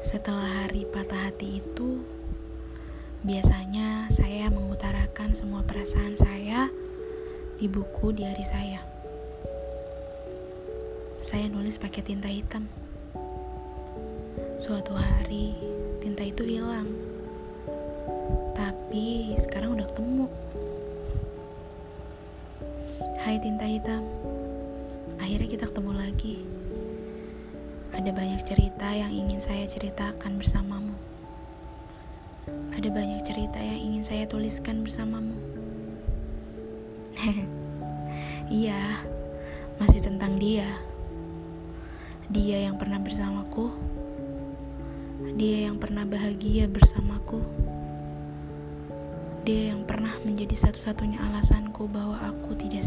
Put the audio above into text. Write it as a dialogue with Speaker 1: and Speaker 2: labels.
Speaker 1: Setelah hari patah hati itu, biasanya saya mengutarakan semua perasaan saya di buku diari saya. Saya nulis pakai tinta hitam. Suatu hari, tinta itu hilang. Tapi sekarang udah ketemu. Hai tinta hitam. Akhirnya kita ketemu lagi. Ada banyak cerita yang ingin saya ceritakan bersamamu. Ada banyak cerita yang ingin saya tuliskan bersamamu. iya, masih tentang dia. Dia yang pernah bersamaku. Dia yang pernah bahagia bersamaku. Dia yang pernah menjadi satu-satunya alasanku bahwa aku tidak